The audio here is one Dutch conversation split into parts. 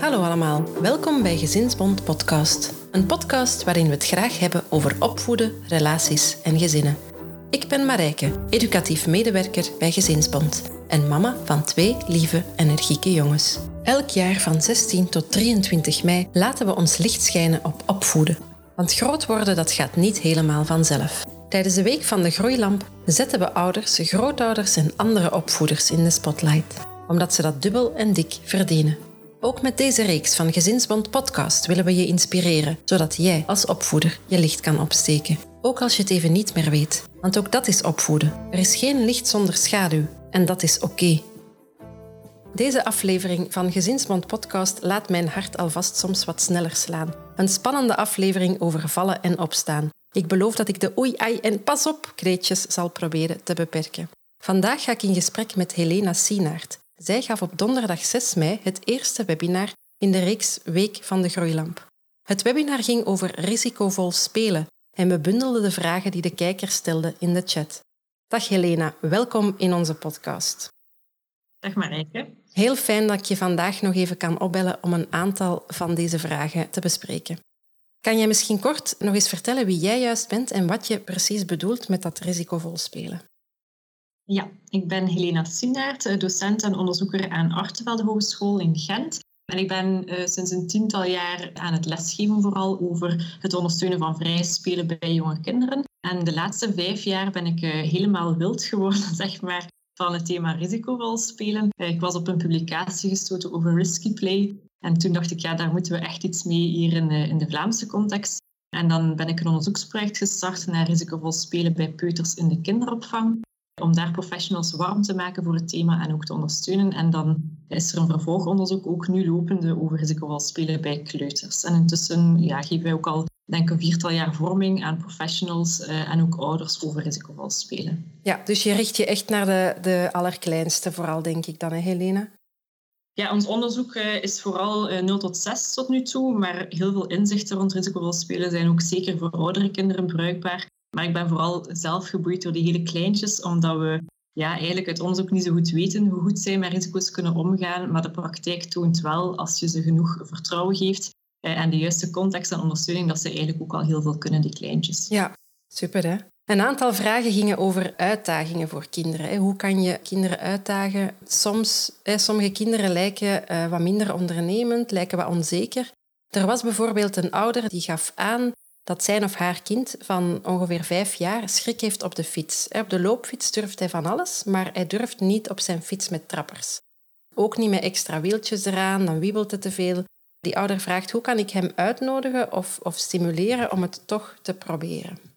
Hallo allemaal, welkom bij Gezinsbond Podcast. Een podcast waarin we het graag hebben over opvoeden, relaties en gezinnen. Ik ben Marijke, educatief medewerker bij Gezinsbond en mama van twee lieve, energieke jongens. Elk jaar van 16 tot 23 mei laten we ons licht schijnen op opvoeden. Want groot worden dat gaat niet helemaal vanzelf. Tijdens de week van de groeilamp zetten we ouders, grootouders en andere opvoeders in de spotlight, omdat ze dat dubbel en dik verdienen. Ook met deze reeks van Gezinsbond Podcast willen we je inspireren, zodat jij als opvoeder je licht kan opsteken. Ook als je het even niet meer weet, want ook dat is opvoeden. Er is geen licht zonder schaduw en dat is oké. Deze aflevering van Gezinsbond Podcast laat mijn hart alvast soms wat sneller slaan. Een spannende aflevering over vallen en opstaan. Ik beloof dat ik de oei, ai en pas op kreetjes zal proberen te beperken. Vandaag ga ik in gesprek met Helena Sienaert. Zij gaf op donderdag 6 mei het eerste webinar in de reeks Week van de Groeilamp. Het webinar ging over risicovol spelen en we bundelden de vragen die de kijkers stelden in de chat. Dag Helena, welkom in onze podcast. Dag Marijke. Heel fijn dat ik je vandaag nog even kan opbellen om een aantal van deze vragen te bespreken. Kan jij misschien kort nog eens vertellen wie jij juist bent en wat je precies bedoelt met dat risicovol spelen? Ja, ik ben Helena Sindaert, docent en onderzoeker aan Artevelde Hogeschool in Gent. En ik ben uh, sinds een tiental jaar aan het lesgeven vooral over het ondersteunen van vrij spelen bij jonge kinderen. En de laatste vijf jaar ben ik uh, helemaal wild geworden, zeg maar, van het thema risicovol spelen. Ik was op een publicatie gestoten over risky play. En toen dacht ik, ja, daar moeten we echt iets mee hier in de, in de Vlaamse context. En dan ben ik een onderzoeksproject gestart naar risicovol spelen bij peuters in de kinderopvang om daar professionals warm te maken voor het thema en ook te ondersteunen. En dan is er een vervolgonderzoek ook nu lopende over risicovol spelen bij kleuters. En intussen ja, geven wij ook al denk een viertal jaar vorming aan professionals uh, en ook ouders over risicovol spelen. Ja, dus je richt je echt naar de, de allerkleinste vooral, denk ik dan, hè, Helena? Ja, ons onderzoek uh, is vooral uh, 0 tot 6 tot nu toe, maar heel veel inzichten rond risicovol spelen zijn ook zeker voor oudere kinderen bruikbaar. Maar ik ben vooral zelf geboeid door die hele kleintjes, omdat we ja, eigenlijk uit onderzoek niet zo goed weten hoe goed zij met risico's kunnen omgaan. Maar de praktijk toont wel, als je ze genoeg vertrouwen geeft eh, en de juiste context en ondersteuning, dat ze eigenlijk ook al heel veel kunnen, die kleintjes. Ja, super hè. Een aantal vragen gingen over uitdagingen voor kinderen. Hoe kan je kinderen uitdagen? Soms, sommige kinderen lijken eh, wat minder ondernemend, lijken wat onzeker. Er was bijvoorbeeld een ouder die gaf aan dat zijn of haar kind van ongeveer vijf jaar schrik heeft op de fiets. Op de loopfiets durft hij van alles, maar hij durft niet op zijn fiets met trappers. Ook niet met extra wieltjes eraan, dan wiebelt het te veel. Die ouder vraagt hoe kan ik hem uitnodigen of, of stimuleren om het toch te proberen.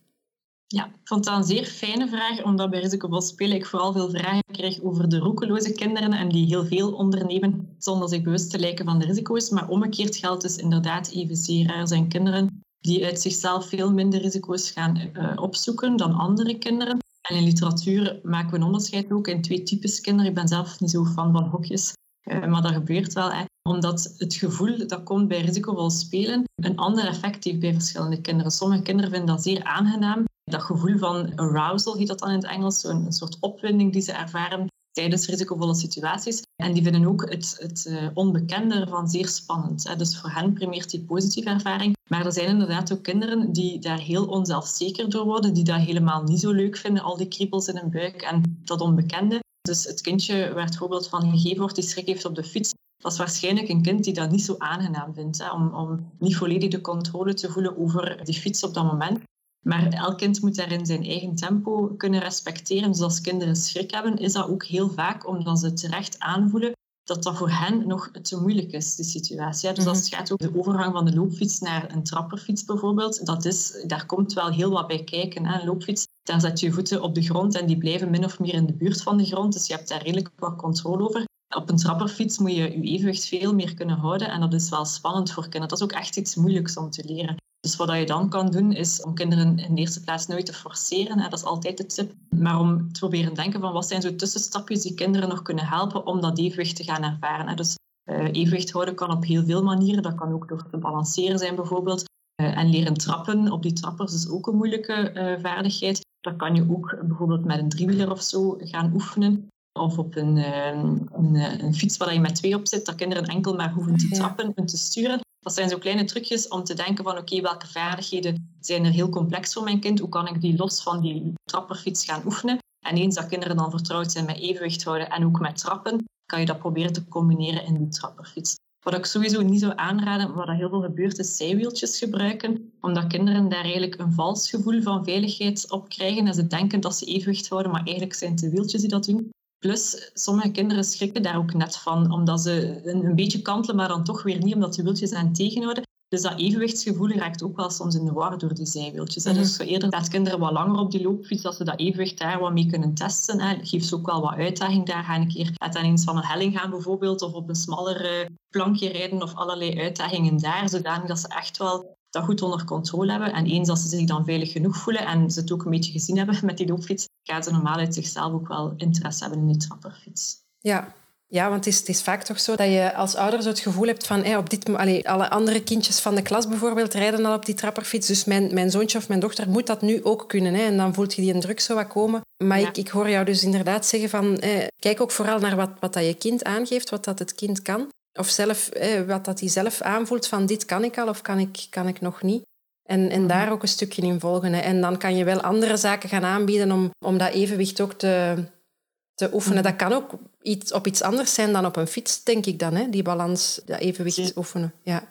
Ja, ik vond dat een zeer fijne vraag, omdat bij Risicovol Spelen ik vooral veel vragen krijg over de roekeloze kinderen en die heel veel ondernemen zonder zich bewust te lijken van de risico's. Maar omgekeerd geldt dus inderdaad evenzeer. Er zijn kinderen die uit zichzelf veel minder risico's gaan uh, opzoeken dan andere kinderen. En in literatuur maken we een onderscheid ook in twee types kinderen. Ik ben zelf niet zo fan van hokjes, uh, maar dat gebeurt wel. Omdat het gevoel dat komt bij risicovol spelen een ander effect heeft bij verschillende kinderen. Sommige kinderen vinden dat zeer aangenaam. Dat gevoel van arousal heet dat dan in het Engels, zo'n een soort opwinding die ze ervaren tijdens risicovolle situaties. En die vinden ook het, het uh, onbekende ervan zeer spannend. Dus voor hen primeert die positieve ervaring. Maar er zijn inderdaad ook kinderen die daar heel onzelfzeker door worden, die dat helemaal niet zo leuk vinden, al die kriebels in hun buik en dat onbekende. Dus het kindje waar het voorbeeld van gegeven wordt, die schrik heeft op de fiets, dat is waarschijnlijk een kind die dat niet zo aangenaam vindt, hè, om, om niet volledig de controle te voelen over die fiets op dat moment. Maar elk kind moet daarin zijn eigen tempo kunnen respecteren. Dus als kinderen schrik hebben, is dat ook heel vaak omdat ze terecht aanvoelen dat dat voor hen nog te moeilijk is, die situatie. Dus als het gaat over de overgang van de loopfiets naar een trapperfiets bijvoorbeeld, dat is, daar komt wel heel wat bij kijken. Een loopfiets, daar zet je je voeten op de grond en die blijven min of meer in de buurt van de grond. Dus je hebt daar redelijk wat controle over. Op een trapperfiets moet je je evenwicht veel meer kunnen houden en dat is wel spannend voor kinderen. Dat is ook echt iets moeilijks om te leren. Dus wat je dan kan doen, is om kinderen in de eerste plaats nooit te forceren. Dat is altijd de tip. Maar om te proberen denken van wat zijn zo tussenstapjes die kinderen nog kunnen helpen om dat evenwicht te gaan ervaren. Dus uh, evenwicht houden kan op heel veel manieren. Dat kan ook door te balanceren zijn bijvoorbeeld. Uh, en leren trappen op die trappers is ook een moeilijke uh, vaardigheid. Dat kan je ook bijvoorbeeld met een driewieler of zo gaan oefenen. Of op een, een, een, fiets waar je met twee op zit, dat kinderen enkel maar hoeven te trappen en te sturen. Dat zijn zo kleine trucjes om te denken van oké, welke vaardigheden zijn er heel complex voor mijn kind? Hoe kan ik die los van die trapperfiets gaan oefenen? En eens dat kinderen dan vertrouwd zijn met evenwicht houden en ook met trappen, kan je dat proberen te combineren in die trapperfiets. Wat ik sowieso niet zou aanraden, wat heel veel gebeurt, is zijwieltjes gebruiken, omdat kinderen daar eigenlijk een vals gevoel van veiligheid op krijgen en ze denken dat ze evenwicht houden, maar eigenlijk zijn het de wieltjes die dat doen. Plus, sommige kinderen schrikken daar ook net van, omdat ze een, een beetje kantelen, maar dan toch weer niet, omdat de wieltjes aan tegenhouden. Dus dat evenwichtsgevoel raakt ook wel soms in de war door die zijwieltjes. Mm Dus eerder laat kinderen wat langer op die loopfiets, dat ze dat evenwicht daar wat mee kunnen testen. Hè. Geef ze ook wel wat uitdaging daar. Ga een keer aan eens van een helling gaan bijvoorbeeld, of op een smaller plankje rijden, of allerlei uitdagingen daar, zodanig dat ze echt wel dat goed onder controle hebben. En eens dat ze zich dan veilig genoeg voelen en ze het ook een beetje gezien hebben met die loopfiets, gaan ze normaal uit zichzelf ook wel interesse hebben in die trapperfiets. Ja, ja, want het is, het is, vaak toch zo dat je als ouder zo het gevoel hebt van hey, op dit, allee, alle andere kindjes van de klas bijvoorbeeld rijden al op die trapperfiets. Dus mijn, mijn zoontje of mijn dochter moet dat nu ook kunnen. Hè, en dan voelt je die een druk zo wat komen. Maar ik, ik hoor jou dus inderdaad zeggen van kijk ook vooral naar wat, wat dat je kind aangeeft, wat dat het kind kan. Of zelf, wat dat hij zelf aanvoelt van dit kan ik al of kan ik, kan ik nog niet. En, en mhm. daar ook een stukje in volgen. Hè. En dan kan je wel andere zaken gaan aanbieden om, om dat evenwicht ook te, te oefenen. Mhm. Dat kan ook iets, op iets anders zijn dan op een fiets, denk ik dan. Hè? Die balans, dat evenwicht oefenen. Ja.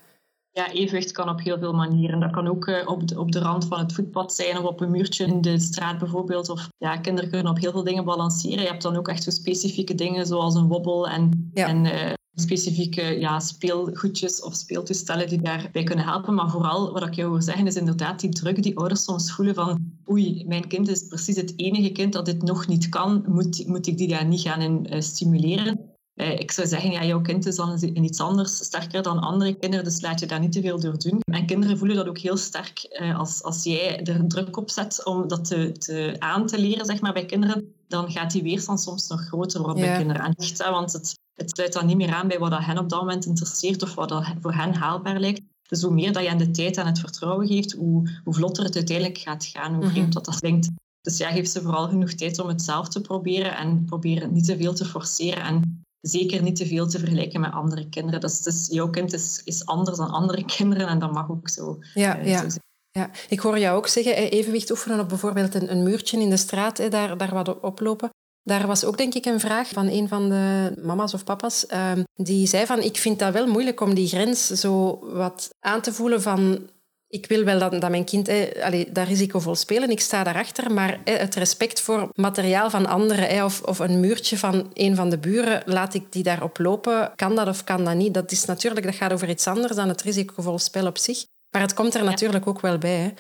Ja, evenwicht kan op heel veel manieren. Dat kan ook uh, op, de, op de rand van het voetpad zijn of op een muurtje in de straat bijvoorbeeld. Of ja, kinderen kunnen op heel veel dingen balanceren. Je hebt dan ook echt zo specifieke dingen zoals een wobbel en, en uh, specifieke ja, speelgoedjes of speeltoestellen die daarbij kunnen helpen. Maar vooral, wat ik jou wil zeggen, is inderdaad die druk die ouders soms voelen van oei, mijn kind is precies het enige kind dat dit nog niet kan, moet, moet ik die daar niet gaan uh, stimuleren? Uh, ik zou zeggen, ja, jouw kind is dan in iets anders sterker dan andere kinderen, dus laat je daar niet te veel door doen. En kinderen voelen dat ook heel sterk. Uh, als, als jij er druk op zet om dat te, te, aan te leren zeg maar, bij kinderen, dan gaat die weerstand soms nog groter worden bij kinderen. En echt, want het, het sluit dan niet meer aan bij wat dat hen op dat moment interesseert of wat dat voor hen haalbaar lijkt. Dus hoe meer dat je aan de tijd en het vertrouwen geeft, hoe, hoe vlotter het uiteindelijk gaat gaan, hoe mhm. vreemd dat dat klinkt. Dus ja, geef ze vooral genoeg tijd om het zelf te proberen en probeer het niet te veel te forceren en zeker niet te veel te vergelijken met andere kinderen. Dus, dus jouw kind is, is anders dan andere kinderen en dat mag ook zo, ja, uh, ja. Zo ja, ik hoor jou ook zeggen, evenwicht oefenen op bijvoorbeeld een, een muurtje in de straat, daar, daar wat oplopen. Daar was ook denk ik een vraag van een van de mama's of papa's. Ehm, die zei van, ik vind dat wel moeilijk om die grens zo wat aan te voelen van... Ik wil wel dat, dat mijn kind eh, allee, daar risicovol spelen, ik sta daarachter, maar het respect voor materiaal van anderen of, of een muurtje van een van de buren, laat ik die daarop lopen. Kan dat of kan dat niet? Dat is natuurlijk, dat gaat over iets anders dan het risicovol spel op zich. Maar het komt er natuurlijk ook wel bij.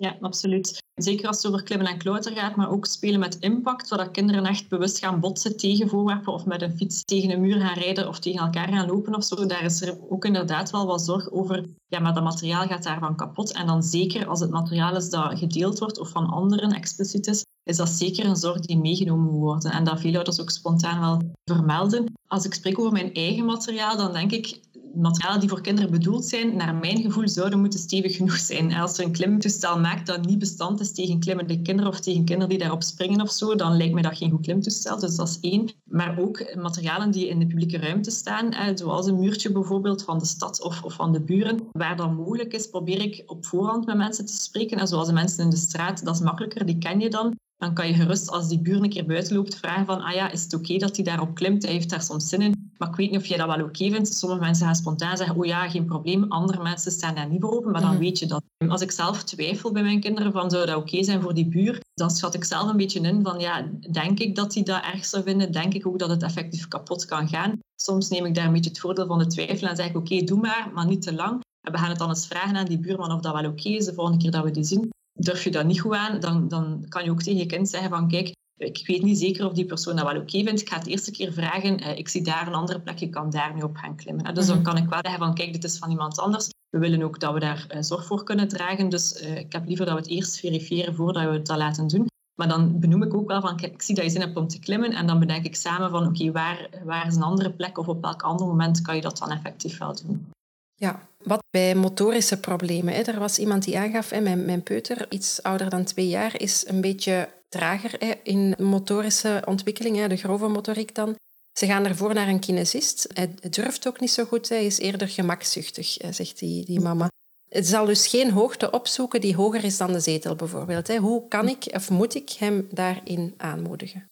Ja, absoluut. Zeker als het over klimmen en klauteren gaat, maar ook spelen met impact, waar kinderen echt bewust gaan botsen tegen voorwerpen of met een fiets tegen een muur gaan rijden of tegen elkaar gaan lopen of zo. Daar is er ook inderdaad wel wat zorg over. Ja, maar dat materiaal gaat daarvan kapot. En dan zeker als het materiaal is dat gedeeld wordt of van anderen expliciet is, is dat zeker een zorg die meegenomen moet worden. En dat veel ouders ook spontaan wel vermelden. Als ik spreek over mijn eigen materiaal, dan denk ik, materialen die voor kinderen bedoeld zijn, naar mijn gevoel zouden moeten stevig genoeg zijn. Als je een klimtoestel maakt dat niet bestand is tegen klimmende kinderen of tegen kinderen die daarop springen of zo, dan lijkt mij dat geen goed klimtoestel. Dus dat is één. Maar ook materialen die in de publieke ruimte staan, zoals een muurtje bijvoorbeeld van de stad of, of van de buren. Waar dat mogelijk is, probeer ik op voorhand met mensen te spreken. En zoals de mensen in de straat, dat is makkelijker, die ken je dan. Dan kan je gerust als die buur een keer buiten loopt vragen van ah ja, is het oké dat hij daarop klimt? Hij heeft daar soms zin in. Maar ik weet niet of jij dat wel oké vindt. Sommige mensen gaan spontaan zeggen, oh ja, geen probleem. Andere mensen staan daar niet voor open, maar dan mhm. weet je dat. Als ik zelf twijfel bij mijn kinderen van zou dat oké zijn voor die buur, dan schat ik zelf een beetje in van ja, denk ik dat hij dat erg zou vinden? Denk ik ook dat het effectief kapot kan gaan? Soms neem ik daar een beetje het voordeel van de twijfel en zeg ik oké, doe maar, maar niet te lang. En we gaan het dan eens vragen aan die buurman of dat wel oké is de volgende keer dat we die zien durf je dat niet goed aan, dan, dan kan je ook tegen je kind zeggen van kijk, ik weet niet zeker of die persoon dat wel oké vindt. Ik ga het eerste keer vragen. Uh, ik zie daar een andere plek, je kan daar nu op gaan klimmen. Dus dan mhm. kan ik wel zeggen van kijk, dit is van iemand anders. We willen ook dat we daar uh, zorg voor kunnen dragen. Dus uh, ik heb liever dat we het eerst verifiëren voordat we het dat laten doen. Maar dan benoem ik ook wel van kijk, ik zie dat je zin hebt om te klimmen. En dan bedenk ik samen van oké, waar, waar is een andere plek of op welk ander moment kan je dat dan effectief wel doen. Ja, wat bij motorische problemen. Hè. Er was iemand die aangaf, mijn, mijn peuter, iets ouder dan twee jaar, is een beetje trager hè, in motorische ontwikkeling, de grove motoriek dan. Ze gaan ervoor naar een kinesist. Hij durft ook niet zo goed, hij is eerder gemakzuchtig, zegt die, die mama. Het zal dus geen hoogte opzoeken die hoger is dan de zetel bijvoorbeeld. Hoe kan ik of moet ik hem daarin aanmoedigen?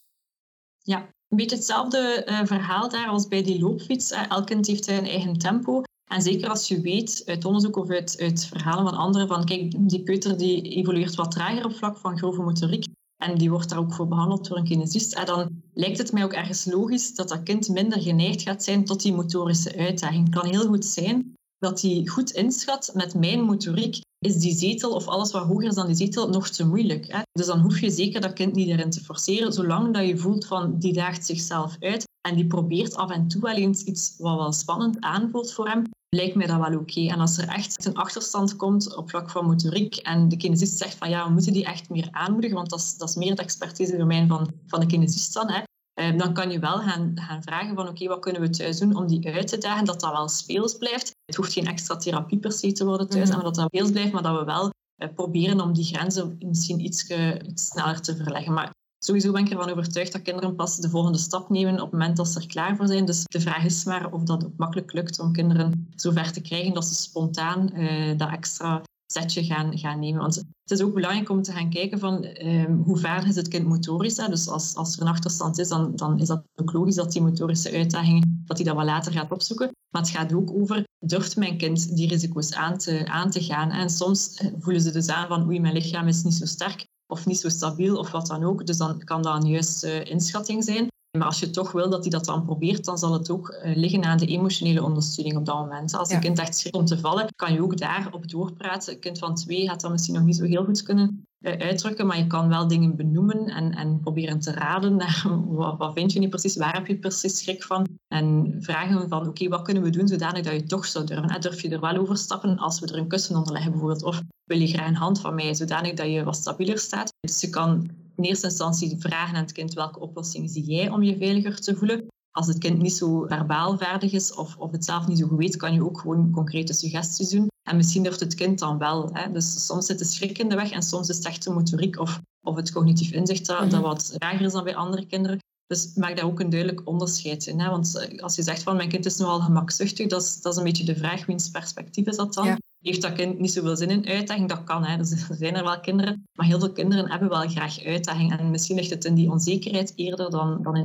Ja, een beetje hetzelfde uh, verhaal daar als bij die loopfiets. Elk kind heeft zijn eigen tempo. En zeker als je weet uit onderzoek of uit, uit verhalen van anderen van kijk, die peuter die evolueert wat trager op vlak van grove motoriek en die wordt daar ook voor behandeld door een kinesist, en dan lijkt het mij ook ergens logisch dat dat kind minder geneigd gaat zijn tot die motorische uitdaging. Het kan heel goed zijn dat hij goed inschat met mijn motoriek is die zetel of alles wat hoger is dan die zetel nog te moeilijk. Hè? Dus dan hoef je zeker dat kind niet erin te forceren, zolang dat je voelt van die daagt zichzelf uit en die probeert af en toe wel eens iets wat wel spannend aanvoelt voor hem, lijkt mij dat wel oké. En als er echt een achterstand komt op vlak van motoriek en de kinesist zegt van ja, we moeten die echt meer aanmoedigen, want dat is, dat is meer het expertise van, van de kinesist dan, hè, eh, dan kan je wel gaan, gaan vragen van oké, wat kunnen we thuis doen om die uit te dagen, dat dat wel speels blijft. Het hoeft geen extra therapie per se te worden thuis, mhm. maar dat dat speels blijft, maar dat we wel eh, proberen om die grenzen misschien iets, iets sneller te verleggen. Maar Sowieso ben ik ervan overtuigd dat kinderen pas de volgende stap nemen op het moment dat ze er klaar voor zijn. Dus de vraag is maar of dat ook makkelijk lukt om kinderen zover te krijgen dat ze spontaan uh, dat extra setje gaan, gaan nemen. Want het is ook belangrijk om te gaan kijken van um, hoe vaardig is het kind motorisch. Hè? Dus als, als er een achterstand is, dan, dan is dat ook logisch dat die motorische uitdagingen dat hij dat wat later gaat opzoeken. Maar het gaat ook over, durft mijn kind die risico's aan te, aan te gaan? En soms eh, voelen ze dus aan van, oei, mijn lichaam is niet zo sterk of niet zo stabiel of wat dan ook. Dus dan kan dat een juiste inschatting zijn. Maar als je toch wil dat hij dat dan probeert, dan zal het ook uh, liggen aan de emotionele ondersteuning op dat moment. Als een kind echt schrikt om te vallen, kan je ook daarop doorpraten. Een kind van twee gaat dat misschien nog niet zo heel goed kunnen uitdrukken, maar je kan wel dingen benoemen en, en proberen te raden naar wat, vind je nu precies, waar heb je precies schrik van? En vragen van, oké, wat kunnen we doen zodanig dat je toch zou durven? Durf je er wel over stappen als we er een kussen onder leggen bijvoorbeeld? Of wil je graag een hand van mij, zodanig dat je wat stabieler staat? Dus je kan in eerste instantie vragen aan het kind welke oplossing zie jij om je veiliger te voelen. Als het kind niet zo verbaal vaardig is of, of het zelf niet zo goed weet, kan je ook gewoon concrete suggesties doen. En misschien durft het kind dan wel. Hè. Dus soms zit de schrik in de weg en soms is het echt de motoriek of, of het cognitief inzicht dat, dat mhm. wat trager is dan bij andere kinderen. Dus maak daar ook een duidelijk onderscheid in. Hè? Want eh, als je zegt van mijn kind is nogal gemakzuchtig, dat is, dat is een beetje de vraag, wiens perspectief is dat dan? Heeft dat kind niet zoveel zin in uitdaging? Dat kan, hè. Dus er zijn er wel kinderen. Maar heel veel kinderen hebben wel graag uitdaging. En misschien ligt het in die onzekerheid eerder dan, dan, in,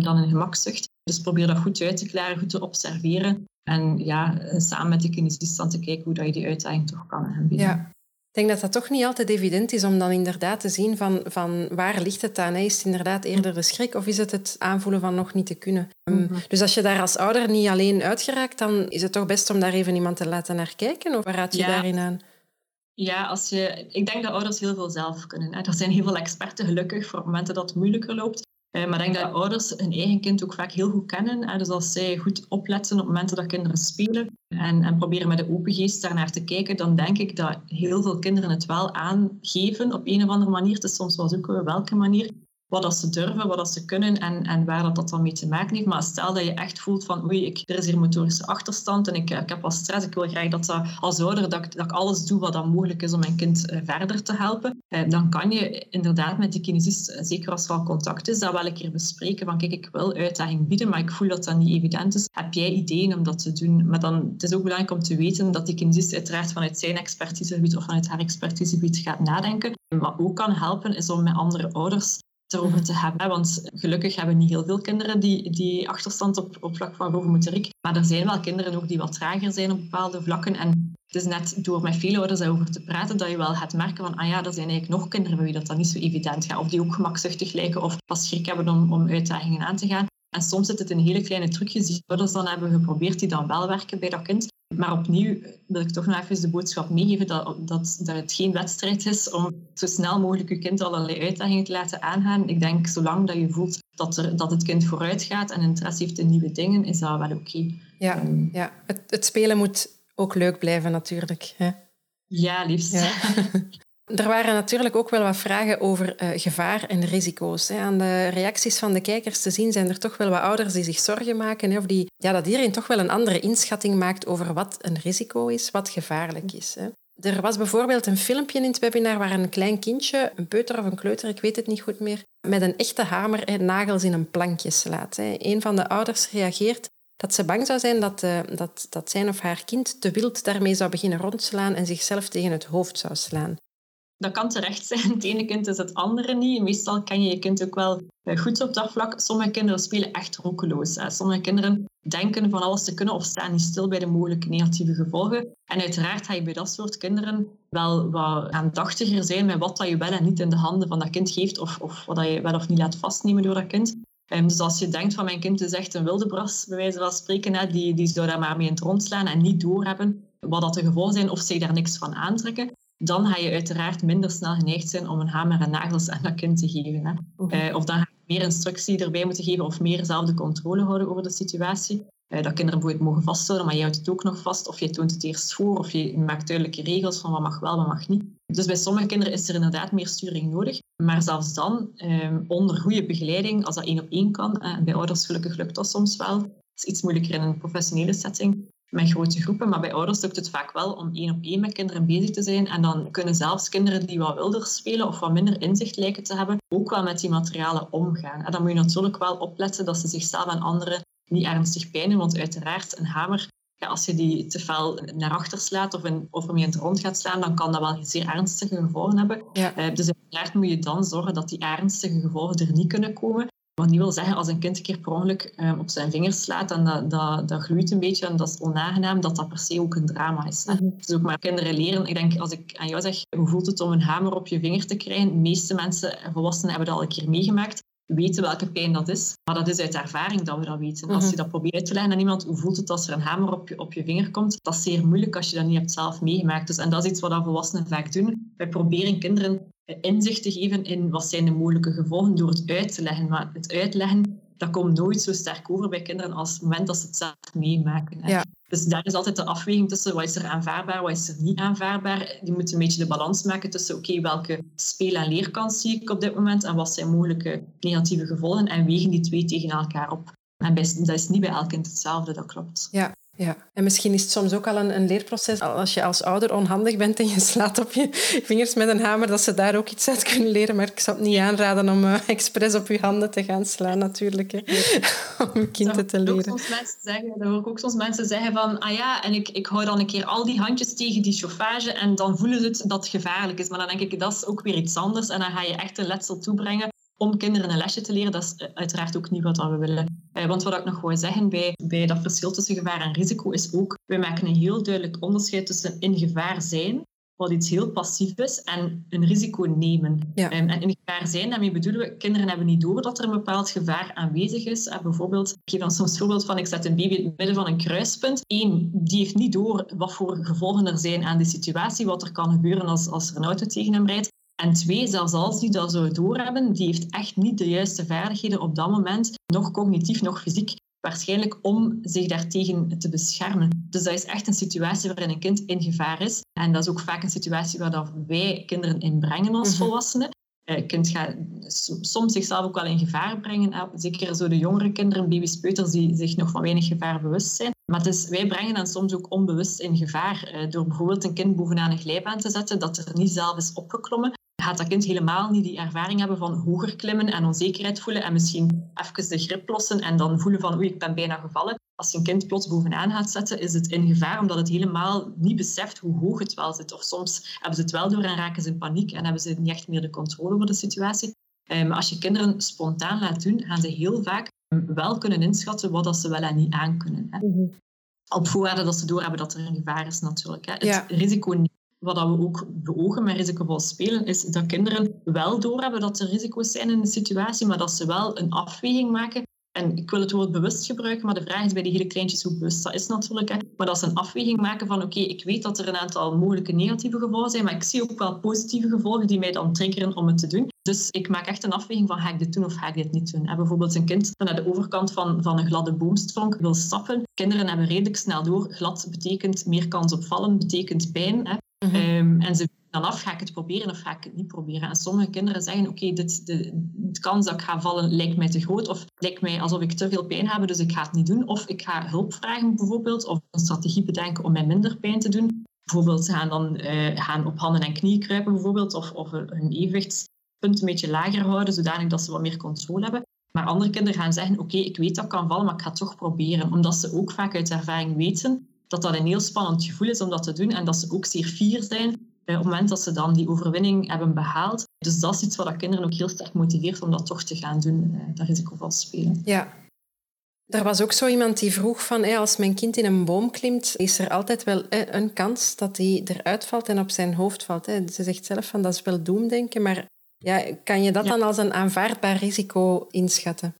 dan in gemakzucht. Dus probeer dat goed uit te klaren, goed te observeren. En ja, samen met de kinesist dan te kijken hoe dat je die uitdaging toch kan aanbieden. Ja. Ik denk dat dat toch niet altijd evident is om dan inderdaad te zien van, van waar ligt het aan? Is het inderdaad eerder de schrik of is het het aanvoelen van nog niet te kunnen? Ehm, mhm. Dus als je daar als ouder niet alleen uitgeraakt, dan is het toch best om daar even iemand te laten naar kijken? Of waar raad je daarin aan? Ja, als je, ik denk dat ouders heel veel zelf kunnen. Er zijn heel veel experten gelukkig voor momenten dat het moeilijker loopt. Eh, maar ik denk dat ouders hun eigen kind ook vaak heel goed kennen. Dus als zij goed opletten op momenten dat kinderen spelen en, en proberen met een open geest daarnaar te kijken, dan denk ik dat heel veel kinderen het wel aangeven op een of andere manier. Het is soms wel zoeken welke manier wat dat ze durven, wat dat ze kunnen en, en waar dat, dat dan mee te maken heeft. Maar stel dat je echt voelt van oei, ik, er is hier motorische achterstand en ik, ik heb al stress, ik wil graag dat, dat als ouder dat dat ik alles doe wat dan mogelijk is om mijn kind eh, verder te helpen, eh, dan kan je inderdaad met die kinesist, eh, zeker als er al contact is, dat wel een keer bespreken van kijk, ik wil uitdaging bieden, maar ik voel dat dat niet evident is. Heb jij ideeën om dat te doen? Maar dan, het is ook belangrijk om te weten dat die kinesist uiteraard vanuit zijn expertisegebied of vanuit haar expertisegebied gaat nadenken. Wat ook kan helpen, is om met andere ouders erover te hebben. Want gelukkig hebben niet heel veel kinderen die, die achterstand op, op vlak van rovenmotoriek. Maar er zijn wel kinderen ook die wat trager zijn op bepaalde vlakken. En het is net door met veel ouders over te praten dat je wel gaat merken van, ah ja, er zijn eigenlijk nog kinderen bij wie dat, dat niet zo evident gaat. Of die ook gemakzuchtig lijken of pas schrik hebben om, om uitdagingen aan te gaan. En soms zit het in hele kleine trucjes die ouders dan hebben geprobeerd, die dan wel werken bij dat kind. Maar opnieuw wil ik toch nog even de boodschap meegeven dat, dat, dat het geen wedstrijd is om zo snel mogelijk je kind allerlei uitdagingen te laten aangaan. Ik denk, zolang dat je voelt dat, er, dat het kind vooruit gaat en interesse heeft in nieuwe dingen, is dat wel oké. Ja, um, ja. Het, het, spelen moet ook leuk blijven natuurlijk. Hè? Ja, liefst. Ja. Er waren natuurlijk ook wel wat vragen over uh, gevaar en risico's. Hè. Aan de reacties van de kijkers te zien zijn er toch wel wat ouders die zich zorgen maken. Hè, of die, ja, dat iedereen toch wel een andere inschatting maakt over wat een risico is, wat gevaarlijk is. Hè. Er was bijvoorbeeld een filmpje in het webinar waar een klein kindje, een peuter of een kleuter, ik weet het niet goed meer, met een echte hamer hè, nagels in een plankje slaat. Hè. Een van de ouders reageert dat ze bang zou zijn dat, uh, dat, dat zijn of haar kind te wild daarmee zou beginnen rondslaan en zichzelf tegen het hoofd zou slaan dat kan terecht zijn. Het ene kind is het andere niet. Meestal kan je je kind ook wel eh, goed op dat vlak. Sommige kinderen spelen echt roekeloos. Sommige kinderen denken van alles te kunnen of staan niet stil bij de mogelijke negatieve gevolgen. En uiteraard ga je bij dat soort kinderen wel wat aandachtiger zijn met wat dat je wel en niet in de handen van dat kind geeft of, of wat je wel of niet laat vastnemen door dat kind. Um, dus als je denkt van mijn kind is echt een wilde bras, bij wijze van spreken, die, die zou daar maar mee in het en niet doorhebben wat dat de gevolgen zijn of zich daar niks van aantrekken, dan ga je uiteraard minder snel geneigd zijn om een hamer en nagels aan dat kind te geven. Hè. Uh, of dan ga je meer instructie erbij moeten geven of meer zelf de controle houden over de situatie. Uh, dat kinderen bijvoorbeeld mogen vasthouden, maar je houdt het ook nog vast. Of je toont het eerst voor, of je maakt duidelijke regels van wat mag wel, wat mag niet. Dus bij sommige kinderen is er inderdaad meer sturing nodig. Maar zelfs dan, um, onder goede begeleiding, als dat één op één kan, uh, bij ouders gelukkig lukt dat soms wel, het is iets moeilijker in een professionele setting, met grote groepen. Maar bij ouders lukt het vaak wel om één op één met kinderen bezig te zijn. En dan kunnen zelfs kinderen die wat wilder spelen of wat minder inzicht lijken te hebben, ook wel met die materialen omgaan. En dan moet je natuurlijk wel opletten dat ze zichzelf en anderen niet ernstig pijnen. Want uiteraard, een hamer, ja, als je die te fel naar achter slaat of, in, of ermee in het rond gaat slaan, dan kan dat wel zeer ernstige gevolgen hebben. Ja. Uh, dus uiteraard moet je dan zorgen dat die ernstige gevolgen er niet kunnen komen. Wat niet wil zeggen, als een kind een keer per ongeluk um, op zijn vingers slaat en dat, dat, dat gloeit een beetje en dat is onaangenaam, dat dat per se ook een drama is. Hè. Mm Dus ook maar kinderen leren. Ik denk, als ik aan jou zeg, hoe voelt het om een hamer op je vinger te krijgen? De meeste mensen, volwassenen, hebben dat al een keer meegemaakt weten welke pijn dat is. Maar dat is uit ervaring dat we dat weten. Als je mhm. dat probeert uit te leggen aan iemand, hoe voelt het als er een hamer op je, op je vinger komt? Dat is zeer moeilijk als je dat niet hebt zelf meegemaakt. Dus, en dat is iets wat volwassenen vaak doen. Wij proberen kinderen inzicht te geven in wat zijn de mogelijke gevolgen door het uit te leggen. Maar het uitleggen, dat komt nooit zo sterk over bij kinderen als het moment dat ze het zelf meemaken. Ja. Dus daar is altijd de afweging tussen wat is er aanvaardbaar, wat is er niet aanvaardbaar. Die moeten een beetje de balans maken tussen oké, welke speel- en leerkans zie ik op dit moment en wat zijn mogelijke negatieve gevolgen en wegen die twee tegen elkaar op. En dat is niet bij elk kind hetzelfde, dat klopt. Ja, ja, en misschien is het soms ook al een, een, leerproces. Als je als ouder onhandig bent en je slaat op je vingers met een hamer, dat ze daar ook iets uit kunnen leren. Maar ik zou het niet aanraden om uh, expres op je handen te gaan slaan, natuurlijk. Hè. om je kinderen te leren. Soms mensen zeggen, dan hoor ik ook soms mensen zeggen van, ah ja, en ik, ik hou dan een keer al die handjes tegen die chauffage en dan voelen ze het dat het gevaarlijk is. Maar dan denk ik, dat is ook weer iets anders. En dan ga je echt een letsel toebrengen om kinderen een lesje te leren, dat is uiteraard ook niet wat we willen. Eh, want wat ik nog wil zeggen bij, bij dat verschil tussen gevaar en risico is ook, wij maken een heel duidelijk onderscheid tussen in gevaar zijn, wat iets heel passief is, en een risico nemen. Ja. Ehm, en in gevaar zijn, daarmee bedoelen we, kinderen hebben niet door dat er een bepaald gevaar aanwezig is. Uh, bijvoorbeeld, ik geef dan soms voorbeeld van, ik zet een baby in het midden van een kruispunt. Eén, die heeft niet door wat voor gevolgen er zijn aan de situatie, wat er kan gebeuren als, als er een auto tegen hem rijdt. En twee, zelfs als die dat zou doorhebben, die heeft echt niet de juiste vaardigheden op dat moment, nog cognitief, nog fysiek, waarschijnlijk om zich daartegen te beschermen. Dus dat is echt een situatie waarin een kind in gevaar is. En dat is ook vaak een situatie waar dat wij kinderen in brengen als mhm. volwassenen. Een eh, kind gaat soms zichzelf ook wel in gevaar brengen. Zeker zo de jongere kinderen, baby's, peuters, die zich nog van weinig gevaar bewust zijn. Maar dus, wij brengen hen soms ook onbewust in gevaar. Eh, door bijvoorbeeld een kind bovenaan een glijbaan te zetten dat er niet zelf is opgeklommen gaat dat kind helemaal niet die ervaring hebben van hoger klimmen en onzekerheid voelen en misschien even de grip lossen en dan voelen van oei, ik ben bijna gevallen. Als je een kind plots bovenaan gaat zetten, is het in gevaar omdat het helemaal niet beseft hoe hoog het wel zit. Of soms hebben ze het wel door en raken ze in paniek en hebben ze niet echt meer de controle over de situatie. Maar als je kinderen spontaan laat doen, gaan ze heel vaak wel kunnen inschatten wat ze wel en niet aankunnen. Hè. Mhm. Op voorwaarde dat ze doorhebben dat er een gevaar is natuurlijk. Hè. Het risico niet wat we ook beogen met risicovol spelen, is dat kinderen wel doorhebben dat er risico's zijn in de situatie, maar dat ze wel een afweging maken. En ik wil het woord bewust gebruiken, maar de vraag is bij die hele kleintjes hoe bewust dat is natuurlijk. Hè. Maar dat ze een afweging maken van oké, ik weet dat er een aantal mogelijke negatieve gevolgen zijn, maar ik zie ook wel positieve gevolgen die mij dan triggeren om het te doen. Dus ik maak echt een afweging van ga ik dit doen of ga ik dit niet doen. En bijvoorbeeld een kind dat naar de overkant van, van een gladde boomstronk wil stappen. Kinderen hebben redelijk snel door. Glad betekent meer kans op vallen, betekent pijn. Hè. Mhm. Ehm, en ze dan af, ga ik het proberen of ga ik het niet proberen? En sommige kinderen zeggen, oké, de, kans dat ik ga vallen lijkt mij te groot of lijkt mij alsof ik te veel pijn heb, dus ik ga het niet doen. Of ik ga hulp vragen bijvoorbeeld, of een strategie bedenken om mij minder pijn te doen. Bijvoorbeeld gaan dan uh, gaan op handen en knieën kruipen bijvoorbeeld, of, of hun evenwichtspunt een beetje lager houden, zodanig dat ze wat meer controle hebben. Maar andere kinderen gaan zeggen, oké, ik weet dat ik kan vallen, maar ik ga het toch proberen. Omdat ze ook vaak uit ervaring weten dat dat een heel spannend gevoel is om dat te doen en dat ze ook zeer fier zijn op het moment dat ze dan die overwinning hebben behaald. Dus dat is iets wat kinderen ook heel sterk motiveert om dat toch te gaan doen, eh, dat risicovol spelen. Ja. Er was ook zo iemand die vroeg van, als mijn kind in een boom klimt, is er altijd wel een kans dat hij eruit valt en op zijn hoofd valt. Ze zegt zelf van, dat is wel doemdenken, maar ja, kan je dat dan als een aanvaardbaar risico inschatten?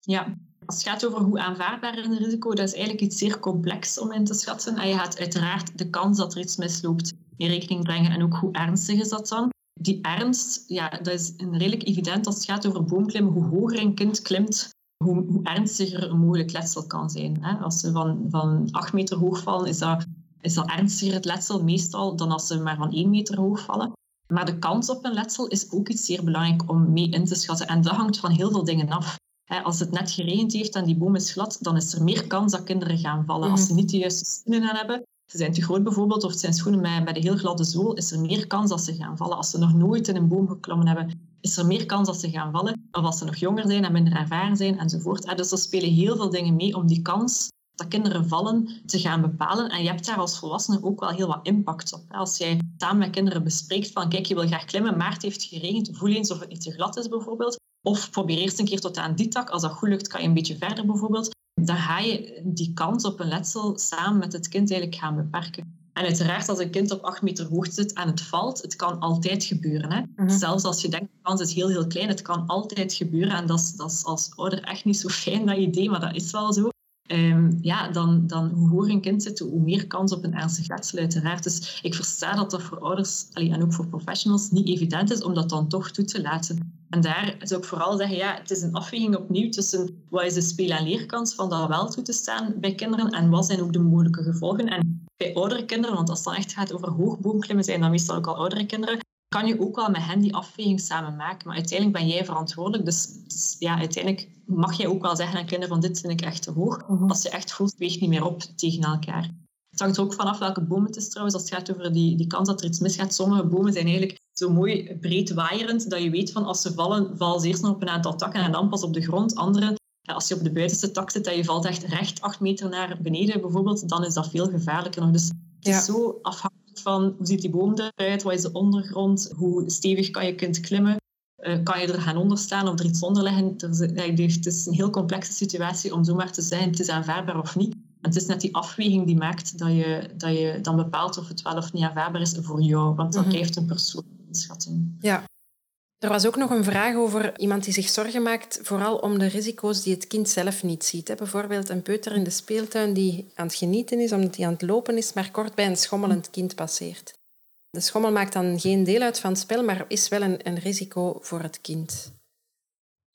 Ja, als het gaat over hoe aanvaardbaar een risico, dat is eigenlijk iets zeer complex om in te schatten. En je gaat uiteraard de kans dat er iets misloopt in rekening brengen en ook hoe ernstig is dat dan. Die ernst, ja, dat is redelijk evident als het gaat over boomklimmen. Hoe hoger een kind klimt, hoe, hoe ernstiger een mogelijk letsel kan zijn. Hè? Als ze van, van acht meter hoog vallen, is dat, is dat ernstiger het letsel meestal dan als ze maar van één meter hoog vallen. Maar de kans op een letsel is ook iets zeer belangrijk om mee in te schatten. En dat hangt van heel veel dingen af. Als het net geregend heeft en die boom is glad, dan is er meer kans dat kinderen gaan vallen. Als ze niet de juiste schoenen aan hebben, ze zijn te groot bijvoorbeeld, of het zijn schoenen met, met een heel gladde zool, is er meer kans dat ze gaan vallen. Als ze nog nooit in een boom geklommen hebben, is er meer kans dat ze gaan vallen. Of als ze nog jonger zijn en minder ervaren zijn, enzovoort. Dus er spelen heel veel dingen mee om die kans dat kinderen vallen te gaan bepalen. En je hebt daar als volwassene ook wel heel wat impact op. Als jij samen met kinderen bespreekt van kijk, je wil graag klimmen, maar het heeft geregend, voel eens of het niet te glad is bijvoorbeeld. Of probeer eerst een keer tot aan die tak. Als dat goed lukt, kan je een beetje verder bijvoorbeeld. Dan ga je die kans op een letsel samen met het kind eigenlijk gaan beperken. En uiteraard, als een kind op 8 meter hoogte zit en het valt, het kan altijd gebeuren. Hè? Mhm. Zelfs als je denkt, de kans is heel, heel klein, het kan altijd gebeuren. En dat is, dat is als ouder echt niet zo fijn, dat idee, maar dat is wel zo. Ehm, ja, dan, dan hoe hoger een kind zit, hoe meer kans op een ernstig letsel uiteraard. Dus ik versta dat dat voor ouders en ook voor professionals niet evident is om dat dan toch toe te laten. En daar zou ik vooral zeggen, ja, het is een afweging opnieuw tussen wat is de speel- en leerkans van dat wel toe te staan bij kinderen en wat zijn ook de mogelijke gevolgen. En bij oudere kinderen, want als het dan echt gaat over hoogboomklimmen, zijn dan meestal ook al oudere kinderen, kan je ook wel met hen die afweging samen maken. Maar uiteindelijk ben jij verantwoordelijk. Dus, dus, ja, uiteindelijk mag jij ook wel zeggen aan kinderen van dit vind ik echt te hoog. Mhm. Als je echt voelt, weegt niet meer op tegen elkaar. Het hangt er ook vanaf welke bomen het is trouwens. Als het gaat over die, die kans dat er iets misgaat. Sommige bomen zijn eigenlijk zo mooi breed waaierend dat je weet van als ze vallen, vallen ze eerst nog op een aantal takken en dan pas op de grond. Andere, als je op de buitenste tak zit, dat je valt echt recht acht meter naar beneden bijvoorbeeld, dan is dat veel gevaarlijker nog. Dus het is zo afhankelijk van hoe ziet die boom eruit, wat is de ondergrond, hoe stevig kan je kunt klimmen. Uh, kan je er gaan onder staan of er iets onder leggen? Het is een heel complexe situatie om zomaar te zeggen het is aanvaardbaar of niet. En het is net die afweging die maakt dat je, dat je dan bepaalt of het wel of niet aanvaardbaar is voor jou. Want dat mm blijft een persoonlijke. Ja, er was ook nog een vraag over iemand die zich zorgen maakt, vooral om de risico's die het kind zelf niet ziet. Bijvoorbeeld een peuter in de speeltuin die aan het genieten is omdat hij aan het lopen is, maar kort bij een schommelend kind passeert. De schommel maakt dan geen deel uit van het spel, maar is wel een, een risico voor het kind.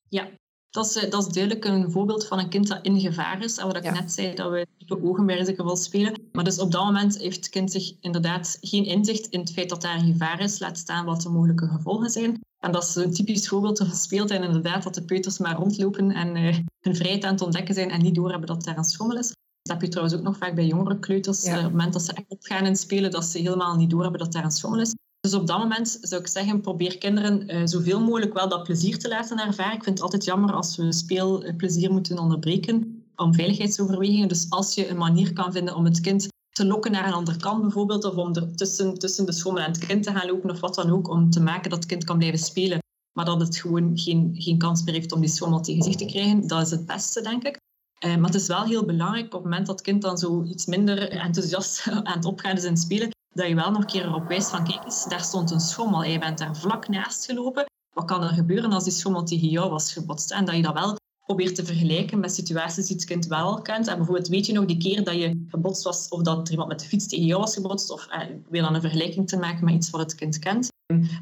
Ja, dat is, dat is duidelijk een voorbeeld van een kind dat in gevaar is. En wat ik net zei, dat we type ogen bij spelen. Maar dus op dat moment heeft het kind zich inderdaad geen inzicht in het feit dat daar een gevaar is, laat staan wat de mogelijke gevolgen zijn. En dat is een typisch voorbeeld van speeltuin, inderdaad, dat de peuters maar rondlopen en uh, hun vrijheid aan het ontdekken zijn en niet doorhebben dat daar een schommel is. Dat heb je trouwens ook nog vaak bij jongere kleuters. Eh, op het moment dat ze echt opgaan in spelen, dat ze helemaal niet doorhebben dat daar een schommel is. Dus op dat moment zou ik zeggen, probeer kinderen uh, zoveel mogelijk wel dat plezier te laten ervaren. Ik vind het altijd jammer als we speelplezier moeten onderbreken om veiligheidsoverwegingen. Dus als je een manier kan vinden om het kind te lokken naar een andere kant bijvoorbeeld, of om tussen, tussen de schommel en het kind te gaan lopen of wat dan ook, om te maken dat het kind kan blijven spelen, maar dat het gewoon geen, geen kans meer heeft om die schommel tegen zich te krijgen. Dat is het beste, denk ik. Uh, maar het is wel heel belangrijk op het moment dat het kind dan zo iets minder enthousiast aan het opgaan is in het spelen, dat je wel nog een keer erop wijst van kijk eens, daar stond een schommel je bent daar vlak naast gelopen. Wat kan er gebeuren als die schommel tegen jou was gebotst? En dat je dat wel probeert te vergelijken met situaties die het kind wel kent. En bijvoorbeeld, weet je nog die keer dat je gebotst was of dat er iemand met de fiets tegen jou was gebotst? Of eh, weer dan een vergelijking te maken met iets wat het kind kent.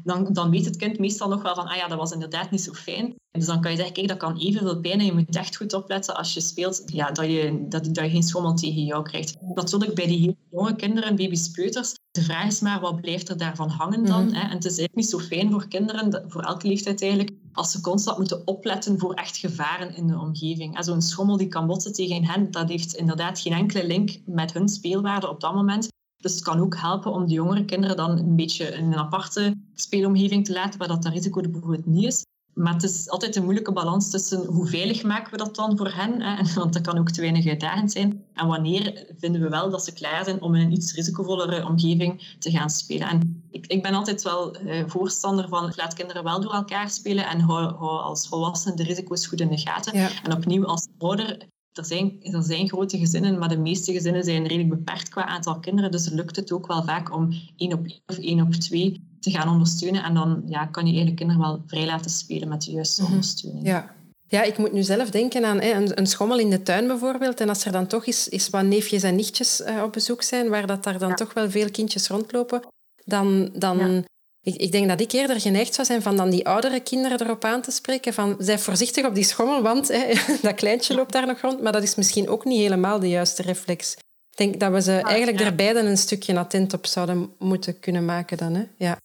Dan, dan weet het kind meestal nog wel van, ah ja, dat was inderdaad niet zo fijn. Dus dan kan je zeggen, kijk, dat kan evenveel pijn en je moet echt goed opletten als je speelt, ja, dat, je, dat, dat je geen schommel tegen jou krijgt. Natuurlijk bij die heel jonge kinderen, baby's, peuters, de vraag is maar, wat blijft er daarvan hangen dan? Mhm. hè? En het is eigenlijk niet zo fijn voor kinderen, voor elke leeftijd eigenlijk, als ze constant moeten opletten voor echt gevaren in de omgeving. Zo'n schommel die kan botsen tegen hen, dat heeft inderdaad geen enkele link met hun speelwaarde op dat moment. Dus het kan ook helpen om de jongere kinderen dan een beetje in een aparte speelomgeving te laten, waar dat, dat risico er bijvoorbeeld niet is. Maar het is altijd een moeilijke balans tussen hoe veilig maken we dat dan voor hen, hè? want dat kan ook te weinig uitdagend zijn, en wanneer vinden we wel dat ze klaar zijn om in een iets risicovollere omgeving te gaan spelen. En ik, ik ben altijd wel eh, voorstander van laat kinderen wel door elkaar spelen en hou, hou als volwassene de risico's goed in de gaten. En opnieuw als ouder er zijn, er zijn grote gezinnen, maar de meeste gezinnen zijn redelijk beperkt qua aantal kinderen. Dus lukt het ook wel vaak om één op één of één op twee te gaan ondersteunen. En dan ja, kan je eigenlijk kinderen wel vrij laten spelen met de juiste mhm. ondersteuning. Ja. Ja, ik moet nu zelf denken aan hè, een, een, schommel in de tuin bijvoorbeeld. En als er dan toch eens, eens wat neefjes en nichtjes uh, op bezoek zijn, waar dat daar dan toch wel veel kindjes rondlopen, dan, dan ik, ik, denk dat ik eerder geneigd zou zijn van dan die oudere kinderen erop aan te spreken van zij voorzichtig op die schommel, want hè, dat kleintje loopt daar nog rond. Maar dat is misschien ook niet helemaal de juiste reflex. Ik denk dat we ze eigenlijk er beiden een stukje attent op zouden moeten kunnen maken dan. Hè? Ja.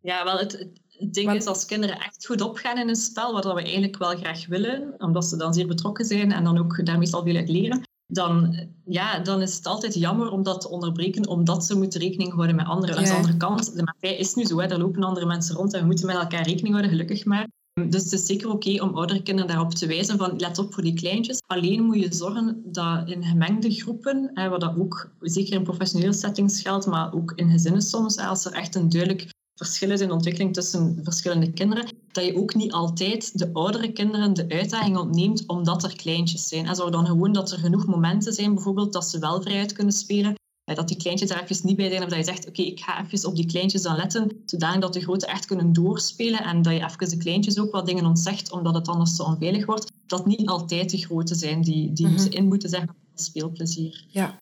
Ja, wel, het, het ding is als kinderen echt goed opgaan in een spel, wat we eigenlijk wel graag willen, omdat ze dan zeer betrokken zijn en dan ook daar meestal veel uit leren, dan, ja, dan is het altijd jammer om dat te onderbreken, omdat ze moeten rekening houden met anderen. Aan de andere kant, de maatschappij is nu zo, hè, er lopen andere mensen rond en we moeten met elkaar rekening houden, gelukkig maar. Dus het is zeker oké om oudere kinderen daarop te wijzen van let op voor die kleintjes. Alleen moet je zorgen dat in gemengde groepen, hè, wat dat ook zeker in professionele settings geldt, maar ook in gezinnen soms, als er echt een duidelijk verschillen in ontwikkeling tussen verschillende kinderen, dat je ook niet altijd de oudere kinderen de uitdaging ontneemt omdat er kleintjes zijn. En zorg dan gewoon dat er genoeg momenten zijn, bijvoorbeeld, dat ze wel vrijuit kunnen spelen. Dat die kleintjes er even niet bij zijn, of dat je zegt, oké, ik ga even op die kleintjes dan letten, zodat de grote echt kunnen doorspelen en dat je even de kleintjes ook wat dingen ontzegt, omdat het anders zo onveilig wordt. Dat niet altijd de grote zijn die, die mm -hmm. in moeten zeggen speelplezier. Ja,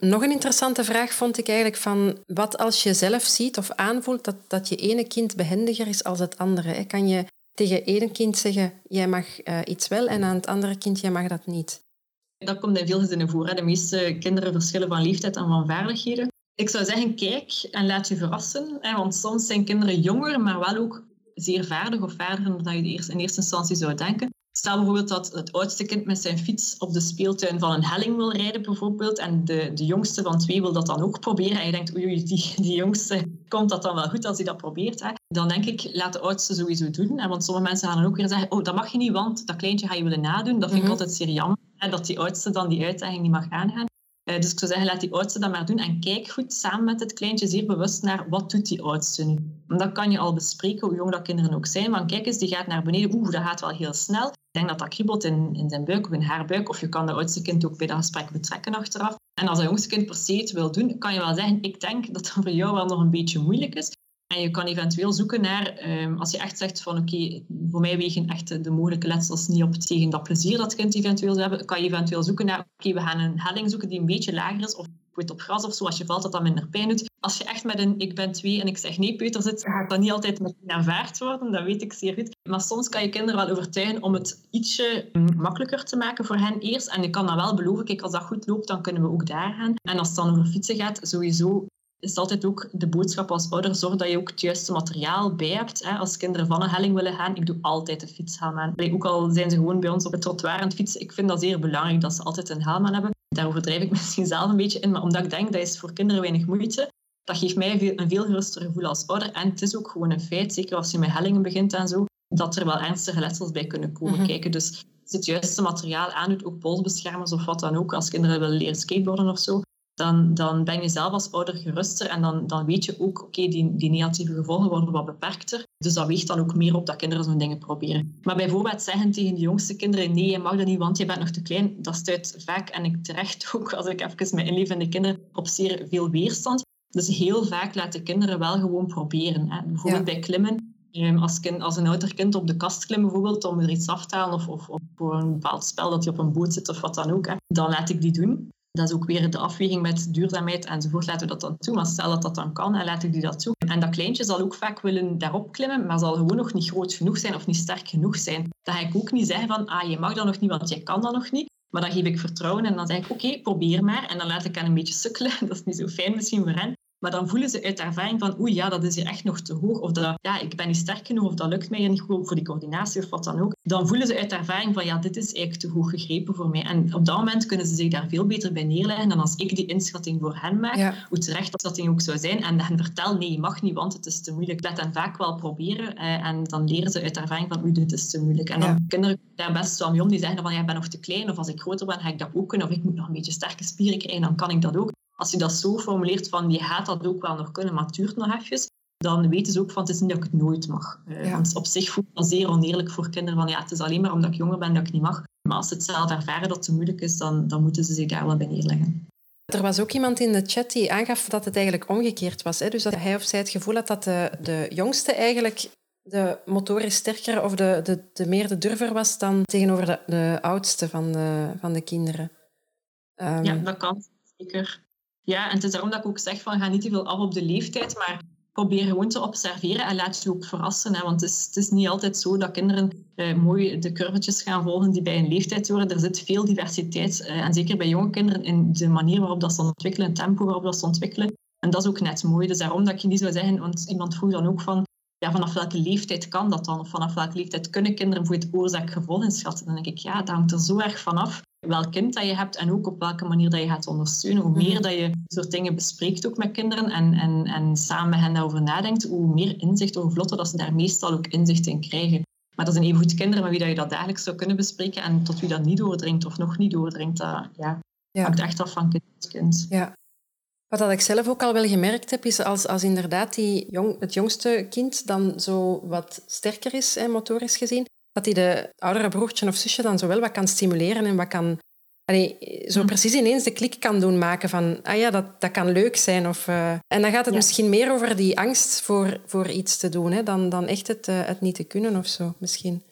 nog een interessante vraag vond ik eigenlijk van wat als je zelf ziet of aanvoelt dat, dat je ene kind behendiger is als het andere. Kan je tegen ene kind zeggen, jij mag uh, iets wel en aan het andere kind, jij mag dat niet? Dat komt in veel gezinnen voor. Hè. De meeste kinderen verschillen van leeftijd en van vaardigheden. Ik zou zeggen, kijk en laat je verrassen. Hè, want soms zijn kinderen jonger, maar wel ook zeer vaardig of vaardiger dan je in eerste instantie zou denken. Stel bijvoorbeeld dat het oudste kind met zijn fiets op de speeltuin van een helling wil rijden, bijvoorbeeld, en de, de jongste van twee wil dat dan ook proberen. En je denkt, oei, die, die jongste, komt dat dan wel goed als hij dat probeert? Hè? Dan denk ik, laat de oudste sowieso doen. Hè? Want sommige mensen gaan dan ook weer zeggen, oh, dat mag je niet, want dat kleintje ga je willen nadoen. Dat vind ik mhm. altijd zeer jammer, hè? dat die oudste dan die uitdaging niet mag aangaan. Uh, dus ik zou zeggen, laat die oudste dat maar doen en kijk goed samen met het kleintje zeer bewust naar wat doet die oudste nu. Dat kan je al bespreken, hoe jong dat kinderen ook zijn. Want kijk eens, die gaat naar beneden, oeh, dat gaat wel heel snel denk dat dat kriebelt in, in zijn buik of in haar buik. Of je kan de oudste kind ook bij dat gesprek betrekken achteraf. En als dat jongste kind per se het wil doen, kan je wel zeggen, ik denk dat dat voor jou wel nog een beetje moeilijk is. En je kan eventueel zoeken naar, ehm, als je echt zegt van oké, voor mij wegen echt de mogelijke letsels niet op tegen dat plezier dat kind eventueel zou hebben, kan je eventueel zoeken naar, oké, we gaan een helling zoeken die een beetje lager is, of op gras of zo, als je valt, dat dat minder pijn doet. Als je echt met een ik ben twee en ik zeg nee, Peter zit, gaat dat niet altijd meteen aanvaard worden, dat weet ik zeer goed. Maar soms kan je kinderen wel overtuigen om het ietsje mm, makkelijker te maken voor hen eerst. En je kan dan wel beloven, kijk, als dat goed loopt, dan kunnen we ook daar gaan. En als het dan over fietsen gaat, sowieso is altijd ook de boodschap als ouder, zorg dat je ook het juiste materiaal bij hebt. Hè. Als kinderen van een helling willen gaan, ik doe altijd de fietshelm aan. Ook al zijn ze gewoon bij ons op het trottoir aan het fietsen, ik vind dat zeer belangrijk dat ze altijd een helm aan hebben. Daar overdrijf ik misschien zelf een beetje in, maar omdat ik denk dat is voor kinderen weinig moeite, dat geeft mij een veel geruster gevoel als ouder. En het is ook gewoon een feit, zeker als je met hellingen begint en zo, dat er wel ernstige letsels bij kunnen komen mhm. kijken. Dus als je het juiste materiaal aandoet, ook polsbeschermers of wat dan ook, als kinderen willen leren skateboarden of zo, dan, dan ben je zelf als ouder geruster en dan, dan weet je ook, oké, die, die negatieve gevolgen worden wat beperkter. Dus dat weegt dan ook meer op dat kinderen zo'n dingen proberen. Maar bijvoorbeeld zeggen tegen de jongste kinderen, nee, je mag dat niet, want je bent nog te klein, dat stuit vaak, en ik terecht ook, als ik even me inleef in de kinderen, op zeer veel weerstand. Dus heel vaak laten kinderen wel gewoon proberen. Hè. Bijvoorbeeld bij klimmen. Ehm, als, kind, als een ouder kind op de kast klimt bijvoorbeeld, om er iets af te halen, of, of, of voor een bepaald spel dat hij op een boot zit of wat dan ook, hè, dan laat ik die doen. Dat is ook weer de afweging met duurzaamheid enzovoort. Laten we dat dan toe. Maar stel dat dat dan kan, en laat ik die dat toe. En dat kleintje zal ook vaak willen daarop klimmen, maar zal gewoon nog niet groot genoeg zijn of niet sterk genoeg zijn. Dan ga ik ook niet zeggen van, ah, je mag dat nog niet, want jij kan dat nog niet. Maar dan geef ik vertrouwen en dan zeg ik, oké, probeer maar. En dan laat ik hen een beetje sukkelen. Dat is niet zo fijn misschien voor hen. Maar dan voelen ze uit ervaring van, oei, ja, dat is hier echt nog te hoog. Of dat, ja, ik ben niet sterk genoeg, of dat lukt mij hier niet goed voor die coördinatie of wat dan ook. Dan voelen ze uit ervaring van, ja, dit is eigenlijk te hoog gegrepen voor mij. En op dat moment kunnen ze zich daar veel beter bij neerleggen dan als ik die inschatting voor hen maak. Hoe terecht dat inschatting ook zou zijn. En hen vertel, nee, je mag niet, want het is te moeilijk. Laat hen vaak wel proberen. Eh, en dan leren ze uit ervaring van, oei, dit is te moeilijk. En dan ja. kinderen daar best wel mee om. Die zeggen van, ja, ik ben nog te klein. Of als ik groter ben, ga ik dat ook kunnen. Of ik moet nog een beetje sterke spieren krijgen, dan kan ik dat ook als je dat zo formuleert van je gaat dat ook wel nog kunnen, maar het duurt nog even, dan weten ze ook van het is niet dat ik het nooit mag. Uh, Want op zich voelt dat zeer oneerlijk voor kinderen van ja, het is alleen maar omdat ik jonger ben dat ik niet mag. Maar als ze het zelf ervaren dat het te moeilijk is, dan, dan moeten ze zich daar wel bij neerleggen. Er was ook iemand in de chat die aangaf dat het eigenlijk omgekeerd was. Hè? Dus dat hij of zij het gevoel had dat de, de jongste eigenlijk de motorisch sterker of de, de, de meer de durver was dan tegenover de, de oudste van de, van de kinderen. Um, ja, dat kan zeker. Ja, en het is daarom dat ik ook zeg van ga niet te veel af op de leeftijd, maar probeer gewoon te observeren en laat je ook verrassen. Hè, want het is, het is niet altijd zo dat kinderen eh, mooi de curvetjes gaan volgen die bij een leeftijd horen. Er zit veel diversiteit, eh, en zeker bij jonge kinderen, in de manier waarop dat ze ontwikkelen, het tempo waarop dat ze ontwikkelen. En dat is ook net mooi. Dus daarom dat ik je niet zou zeggen, want iemand vroeg dan ook van, ja, vanaf welke leeftijd kan dat dan? Of vanaf welke leeftijd kunnen kinderen voor het oorzaak-gevolg inschatten? Dan denk ik, ja, dat hangt er zo erg vanaf welk kind dat je hebt en ook op welke manier dat je gaat ondersteunen. Hoe meer mhm. dat je soort dingen bespreekt ook met kinderen en, en, en samen met hen daarover nadenkt, hoe meer inzicht, hoe vlotter dat ze daar meestal ook inzicht in krijgen. Maar dat zijn even goed kinderen met wie dat je dat dagelijks zou kunnen bespreken en tot wie dat niet doordringt of nog niet doordringt. Dat ja, ja. hangt echt af van kind tot kind. Ja. Wat dat ik zelf ook al wel gemerkt heb, is als, als inderdaad die jong, het jongste kind dan zo wat sterker is, hè, motorisch gezien, dat hij de oudere broertje of zusje dan zo wel wat kan stimuleren en wat kan... zo precies ineens de klik kan doen maken van, ah ja, dat, dat kan leuk zijn. Of, uh, en dan gaat het misschien meer over die angst voor, voor iets te doen, hè, dan, dan echt het, uh, het niet te kunnen of zo, misschien.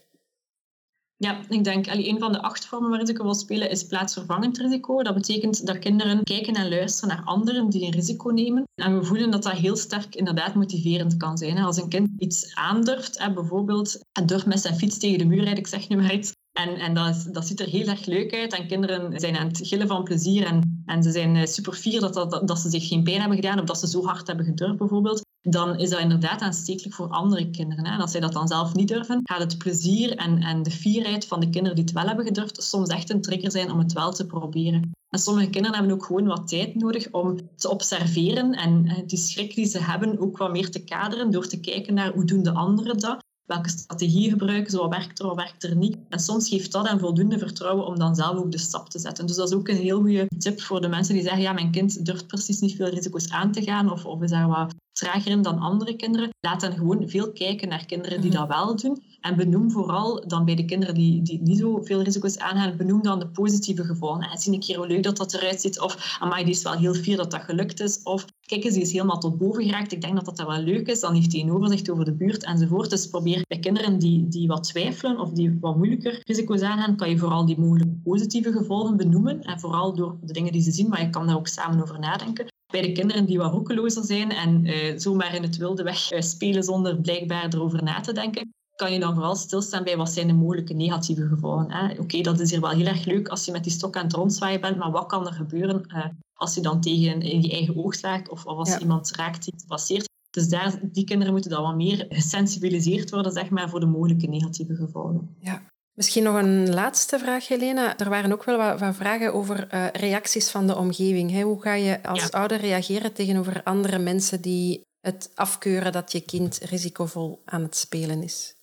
Ja, ik denk allee, een van de acht vormen waar risico wil spelen is plaatsvervangend risico. Dat betekent dat kinderen kijken en luisteren naar anderen die een risico nemen. En we voelen dat dat heel sterk inderdaad motiverend kan zijn. Als een kind iets aandurft, bijvoorbeeld het durft met zijn fiets tegen de muur rijden, ik zeg nu maar iets, en, en dat, dat, ziet er heel erg leuk uit. En kinderen zijn aan het gillen van plezier. En, en ze zijn eh, super fier dat, dat, dat, ze zich geen pijn hebben gedaan. Of dat ze zo hard hebben gedurfd bijvoorbeeld dan is dat inderdaad aanstekelijk voor andere kinderen. Hè. En als zij dat dan zelf niet durven, gaat het plezier en, en de fierheid van de kinderen die het wel hebben gedurfd soms echt een trigger zijn om het wel te proberen. En sommige kinderen hebben ook gewoon wat tijd nodig om te observeren en die schrik die ze hebben ook wat meer te kaderen door te kijken naar hoe doen de anderen dat. Welke strategie gebruiken ze, wat werkt er, wat werkt er niet. En soms geeft dat hen voldoende vertrouwen om dan zelf ook de stap te zetten. Dus dat is ook een heel goede tip voor de mensen die zeggen, ja, mijn kind durft precies niet veel risico's aan te gaan of, of is daar wat trager in dan andere kinderen. Laat dan gewoon veel kijken naar kinderen die mhm. dat wel doen. En benoem vooral dan bij de kinderen die, die niet zo veel risico's aangaan, benoem dan de positieve gevolgen. En zie een keer hoe leuk dat dat eruit ziet. Of, amai, die is wel heel fier dat dat gelukt is. Of, kijk eens, die is helemaal tot boven geraakt. Ik denk dat dat wel leuk is. Dan heeft hij een overzicht over de buurt enzovoort. Dus probeer bij kinderen die, die wat twijfelen of die wat moeilijker risico's aangaan, kan je vooral die mogelijke positieve gevolgen benoemen. En vooral door de dingen die ze zien, maar je kan daar ook samen over nadenken bij de kinderen die wat roekelozer zijn en uh, zomaar in het wilde weg uh, spelen zonder blijkbaar erover na te denken, kan je dan vooral stilstaan bij wat zijn de mogelijke negatieve gevolgen. Oké, dat is hier wel heel erg leuk als je met die stok aan het rondzwaaien bent, maar wat kan er gebeuren uh, als je dan tegen in je eigen oog slaagt of, of als iemand raakt die iets passeert? Dus daar, die kinderen moeten dan wat meer gesensibiliseerd worden zeg maar, voor de mogelijke negatieve gevolgen. Ja. Misschien nog een laatste vraag, Helena. Er waren ook wel wat, vragen over uh, reacties van de omgeving. Hè? Hoe ga je als ouder reageren tegenover andere mensen die het afkeuren dat je kind risicovol aan het spelen is?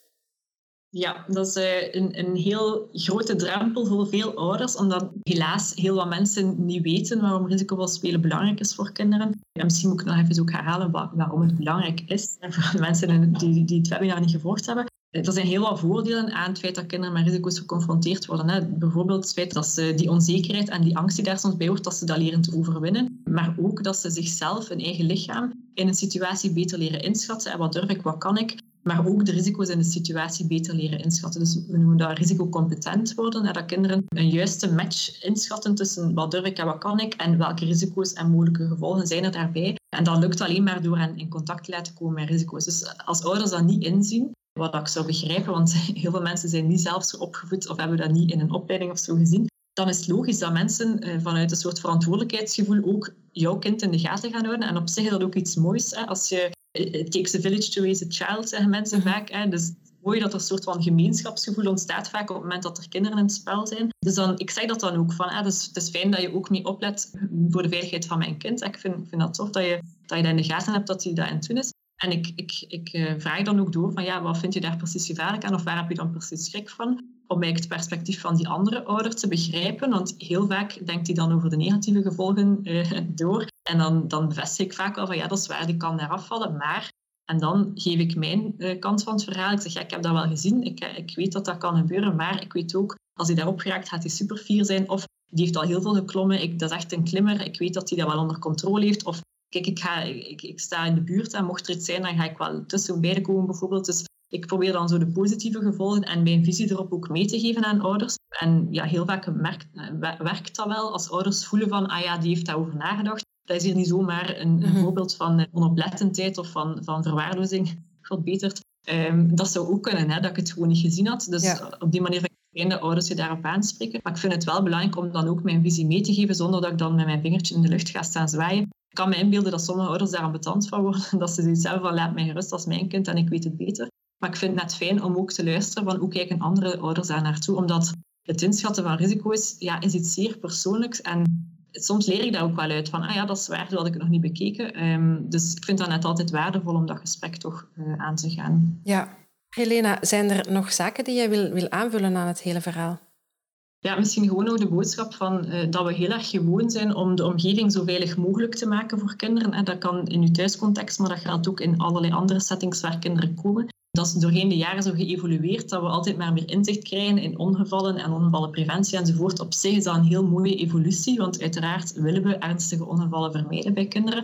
Ja, dat is uh, een, een heel grote drempel voor veel ouders, omdat helaas heel wat mensen niet weten waarom risicovol spelen belangrijk is voor kinderen. En misschien moet ik nog even ook herhalen waarom het belangrijk is voor de mensen die, die het webinar niet gevolgd hebben. Er zijn heel wat voordelen aan het feit dat kinderen met risico's geconfronteerd worden. Hè. Bijvoorbeeld het feit dat ze die onzekerheid en die angst die daar soms bij hoort, dat ze dat leren te overwinnen. Maar ook dat ze zichzelf, hun eigen lichaam, in een situatie beter leren inschatten. En wat durf ik, wat kan ik? Maar ook de risico's in de situatie beter leren inschatten. Dus we noemen dat risicocompetent worden. Dat kinderen een juiste match inschatten tussen wat durf ik en wat kan ik en welke risico's en mogelijke gevolgen zijn er daarbij. En dat lukt alleen maar door hen in contact te laten komen met risico's. Dus als ouders dat niet inzien, wat ik zou begrijpen, want heel veel mensen zijn niet zelf zo opgevoed of hebben dat niet in een opleiding of zo gezien, dan is het logisch dat mensen eh, vanuit een soort verantwoordelijkheidsgevoel ook jouw kind in de gaten gaan houden. En op zich is dat ook iets moois. Hè? Als je, it takes a village to raise a child, zeggen mensen mhm. vaak. Hè? Dus mooi dat er een soort van gemeenschapsgevoel ontstaat vaak op het moment dat er kinderen in het spel zijn. Dus dan, ik zeg dat dan ook van, hè, dus het is fijn dat je ook mee oplet voor de veiligheid van mijn kind. Ik vind, vind dat tof dat je, dat je dat in de gaten hebt dat hij dat in het doen is. En ik, ik, ik eh, vraag dan ook door van, ja, wat vind je daar precies gevaarlijk aan of waar heb je dan precies schrik van? Om eigenlijk het perspectief van die andere ouder te begrijpen. Want heel vaak denkt hij dan over de negatieve gevolgen eh, door. En dan, dan bevestig ik vaak wel van, ja, dat is waar, die kan daar afvallen. Maar en dan geef ik mijn uh, kant van het verhaal. Ik zeg, ja, ik heb dat wel gezien. Ik, eh, ik weet dat dat kan gebeuren. Maar ik weet ook, als hij daarop geraakt, gaat hij super fier zijn. Of die heeft al heel veel geklommen. Ik, dat is echt een klimmer. Ik weet dat hij dat wel onder controle heeft. Of kijk, ik, ga, ik, ik sta in de buurt en mocht er iets zijn, dan ga ik wel tussen beiden komen bijvoorbeeld. Dus ik probeer dan zo de positieve gevolgen en mijn visie erop ook mee te geven aan ouders. En ja, heel vaak merkt, werkt dat wel als ouders voelen van, ah ja, die heeft daarover nagedacht. Dat is hier niet zomaar een, een mhm. voorbeeld van eh, onoplettendheid of van, van verwaarlozing verbeterd. Um, dat zou ook kunnen, hè, dat ik het gewoon niet gezien had. Dus op die manier vind ik de ouders je daarop aanspreken. Maar ik vind het wel belangrijk om dan ook mijn visie mee te geven, zonder dat ik dan met mijn vingertje in de lucht ga staan zwaaien. Ik kan me inbeelden dat sommige ouders daar ambetant van worden. Dat ze zoiets hebben van, laat mij gerust als mijn kind en ik weet het beter. Maar ik vind het net fijn om ook te luisteren van hoe kijken andere ouders daar naartoe. Omdat het inschatten van risico's ja, is iets zeer persoonlijks. En soms leer ik daar ook wel uit van, ah ja, dat is waar, dat had ik nog niet bekeken. Ehm, dus ik vind dat net altijd waardevol om dat gesprek toch uh, aan te gaan. Ja. Helena, zijn er nog zaken die jij wil, wil aanvullen aan het hele verhaal? Ja, misschien gewoon ook de boodschap van uh, dat we heel erg gewoon zijn om de omgeving zo veilig mogelijk te maken voor kinderen. En dat kan in uw thuiscontext, maar dat geldt ook in allerlei andere settings waar kinderen komen dat is doorheen de jaren zo geëvolueerd dat we altijd maar meer inzicht krijgen in ongevallen en ongevallenpreventie enzovoort. Op zich is dat een heel mooie evolutie, want uiteraard willen we ernstige ongevallen vermijden bij kinderen.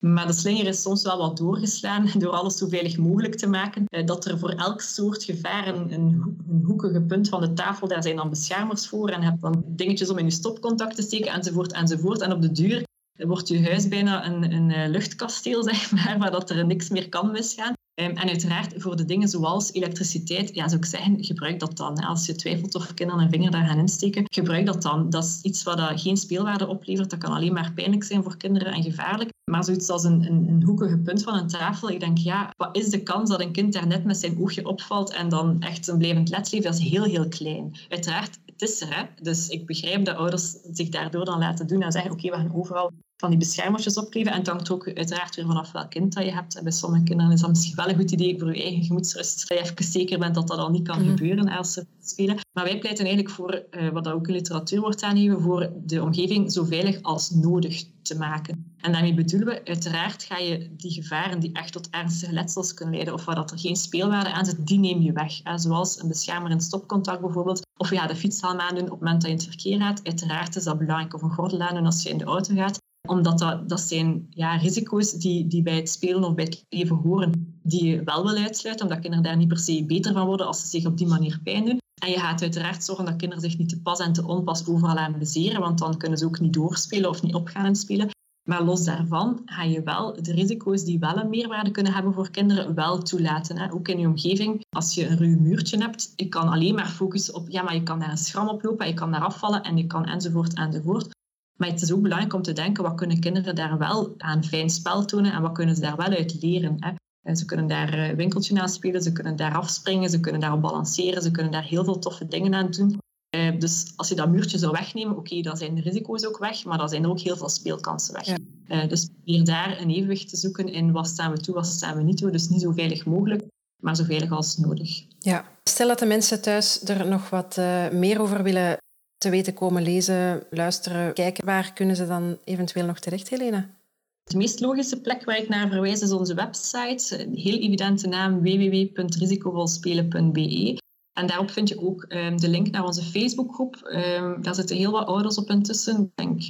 Maar de slinger is soms wel wat doorgeslaan door alles zo veilig mogelijk te maken. Eh, dat er voor elk soort gevaar een, een, hoekige punt van de tafel, daar zijn dan beschermers voor. En heb dan dingetjes om in je stopcontact te steken, enzovoort, enzovoort. En op de duur wordt je huis bijna een, een eh, luchtkasteel, zeg maar, waar dat er niks meer kan misgaan. Ehm, en uiteraard voor de dingen zoals elektriciteit, ja, zou ik zeggen, gebruik dat dan. Als je twijfelt of kinderen een vinger daar gaan insteken, gebruik dat dan. Dat is iets wat geen speelwaarde oplevert. Dat kan alleen maar pijnlijk zijn voor kinderen en gevaarlijk. Maar zoiets als een, een, een hoekige punt van een tafel, ik denk, ja, wat is de kans dat een kind daar net met zijn oogje opvalt en dan echt een blijvend les heeft? Dat is heel, heel klein. Uiteraard, het is er. Hè? Dus ik begrijp dat ouders zich daardoor dan laten doen en zeggen, oké, we gaan overal van die beschermertjes opkleven. En het hangt ook uiteraard weer vanaf welk kind dat je hebt. En bij sommige kinderen is dat misschien wel een goed idee voor je eigen gemoedsrust. Dat je even zeker bent dat dat al niet kan mhm. gebeuren als ze spelen. Maar wij pleiten eigenlijk voor, uh, wat ook in literatuur wordt aangegeven, voor de omgeving zo veilig als nodig te maken. En daarmee bedoelen we, uiteraard ga je die gevaren die echt tot ernstige letsels kunnen leiden, of waar dat er geen speelwaarde aan zit, die neem je weg. Zoals een beschermer in stopcontact bijvoorbeeld. Of ja, de fietshelm aandoen op het moment dat je in het verkeer gaat. Uiteraard is dat belangrijk. Of een gordel aandoen als je in de auto gaat omdat dat, dat zijn ja, risico's die, die bij het spelen of bij het leven horen, die je wel wil uitsluiten, omdat kinderen daar niet per se beter van worden als ze zich op die manier pijn doen. En je gaat uiteraard zorgen dat kinderen zich niet te pas en te onpas overal aan bezeren, want dan kunnen ze ook niet doorspelen of niet opgaan en spelen. Maar los daarvan ga je wel de risico's die wel een meerwaarde kunnen hebben voor kinderen wel toelaten. Hè. Ook in je omgeving. Als je een ruw muurtje hebt, je kan alleen maar focussen op, ja, maar je kan daar een schram oplopen, je kan daar afvallen en je kan enzovoort enzovoort. Maar het is ook belangrijk om te denken, wat kunnen kinderen daar wel aan fijn spel tonen en wat kunnen ze daar wel uit leren. Hè? Ze kunnen daar eh, winkeltje aan spelen, ze kunnen daar afspringen, ze kunnen daarop balanceren, ze kunnen daar heel veel toffe dingen aan doen. Eh, dus als je dat muurtje zou wegnemen, oké, dan zijn de risico's ook weg, maar dan zijn er ook heel veel speelkansen weg. Ja. Dus probeer daar een evenwicht te zoeken in wat staan we toe, wat staan we niet toe. Dus niet zo veilig mogelijk, maar zo veilig als nodig. Ja. Stel dat de mensen thuis er nog wat meer over willen te weten komen lezen, luisteren, kijken. Waar kunnen ze dan eventueel nog terecht, Helena? De meest logische plek waar ik naar verwijs is onze website. Een heel evidente naam www.risicovolspelen.be. En daarop vind je ook ehm, de link naar onze Facebookgroep. Um, daar zitten heel wat ouders op intussen. Ik denk,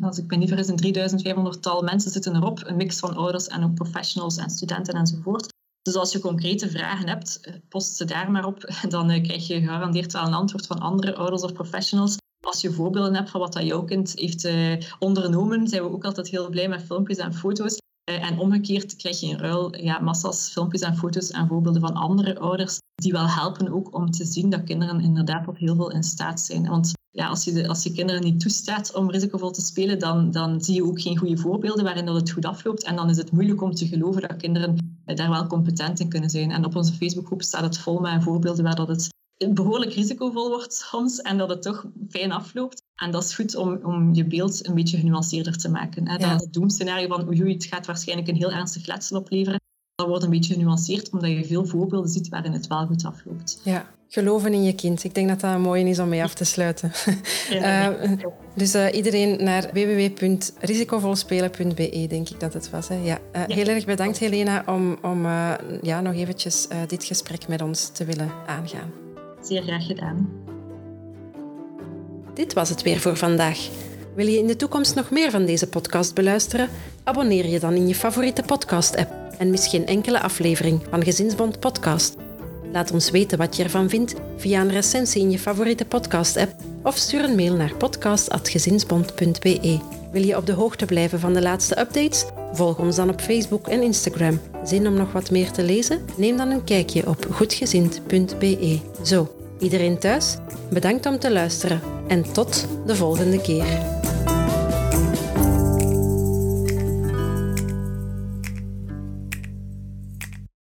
als ik me niet vergis, een 3500 tal mensen zitten erop. Een mix van ouders en ook professionals en studenten enzovoort. Dus als je concrete vragen hebt, eh, post ze daar maar op. Dan uh, krijg je gegarandeerd wel een antwoord van andere ouders of professionals. Als je voorbeelden hebt van wat dat jouw kind heeft uh, ondernomen, zijn we ook altijd heel blij met filmpjes en foto's. en omgekeerd krijg je in ruil ja, massa's filmpjes en foto's en voorbeelden van andere ouders die wel helpen ook om te zien dat kinderen inderdaad op heel veel in staat zijn. Want ja, als, je de, als je kinderen niet toestaat om risicovol te spelen, dan, dan zie je ook geen goede voorbeelden waarin dat het goed afloopt. En dan is het moeilijk om te geloven dat kinderen daar wel competent in kunnen zijn. En op onze Facebookgroep staat het vol met voorbeelden waar dat het behoorlijk risicovol wordt soms en dat het toch fijn afloopt. En dat is goed om, om je beeld een beetje genuanceerder te maken. Hè. Dat het doemscenario van oei, het gaat waarschijnlijk een heel ernstig letsel opleveren, dat wordt een beetje genuanceerd, omdat je veel voorbeelden ziet waarin het wel goed afloopt. Ja, geloven in je kind. Ik denk dat dat een mooie is om mee af te sluiten. Ja, uh, dus uh, iedereen naar www.risicovolspelen.be, denk ik dat het was. Hè? Ja. Uh, ja. Heel erg bedankt, Helena, om, om ja, nog eventjes dit gesprek met ons te willen aangaan. Zeer graag gedaan. Dit was het weer voor vandaag. Wil je in de toekomst nog meer van deze podcast beluisteren? Abonneer je dan in je favoriete podcast-app en mis geen enkele aflevering van Gezinsbond Podcast. Laat ons weten wat je ervan vindt via een recensie in je favoriete podcast-app of stuur een mail naar podcast.gezinsbond.be. Wil je op de hoogte blijven van de laatste updates? Volg ons dan op Facebook en Instagram. Zin om nog wat meer te lezen? Neem dan een kijkje op goedgezind.be. Zo, iedereen thuis? Bedankt om te luisteren en tot de volgende keer.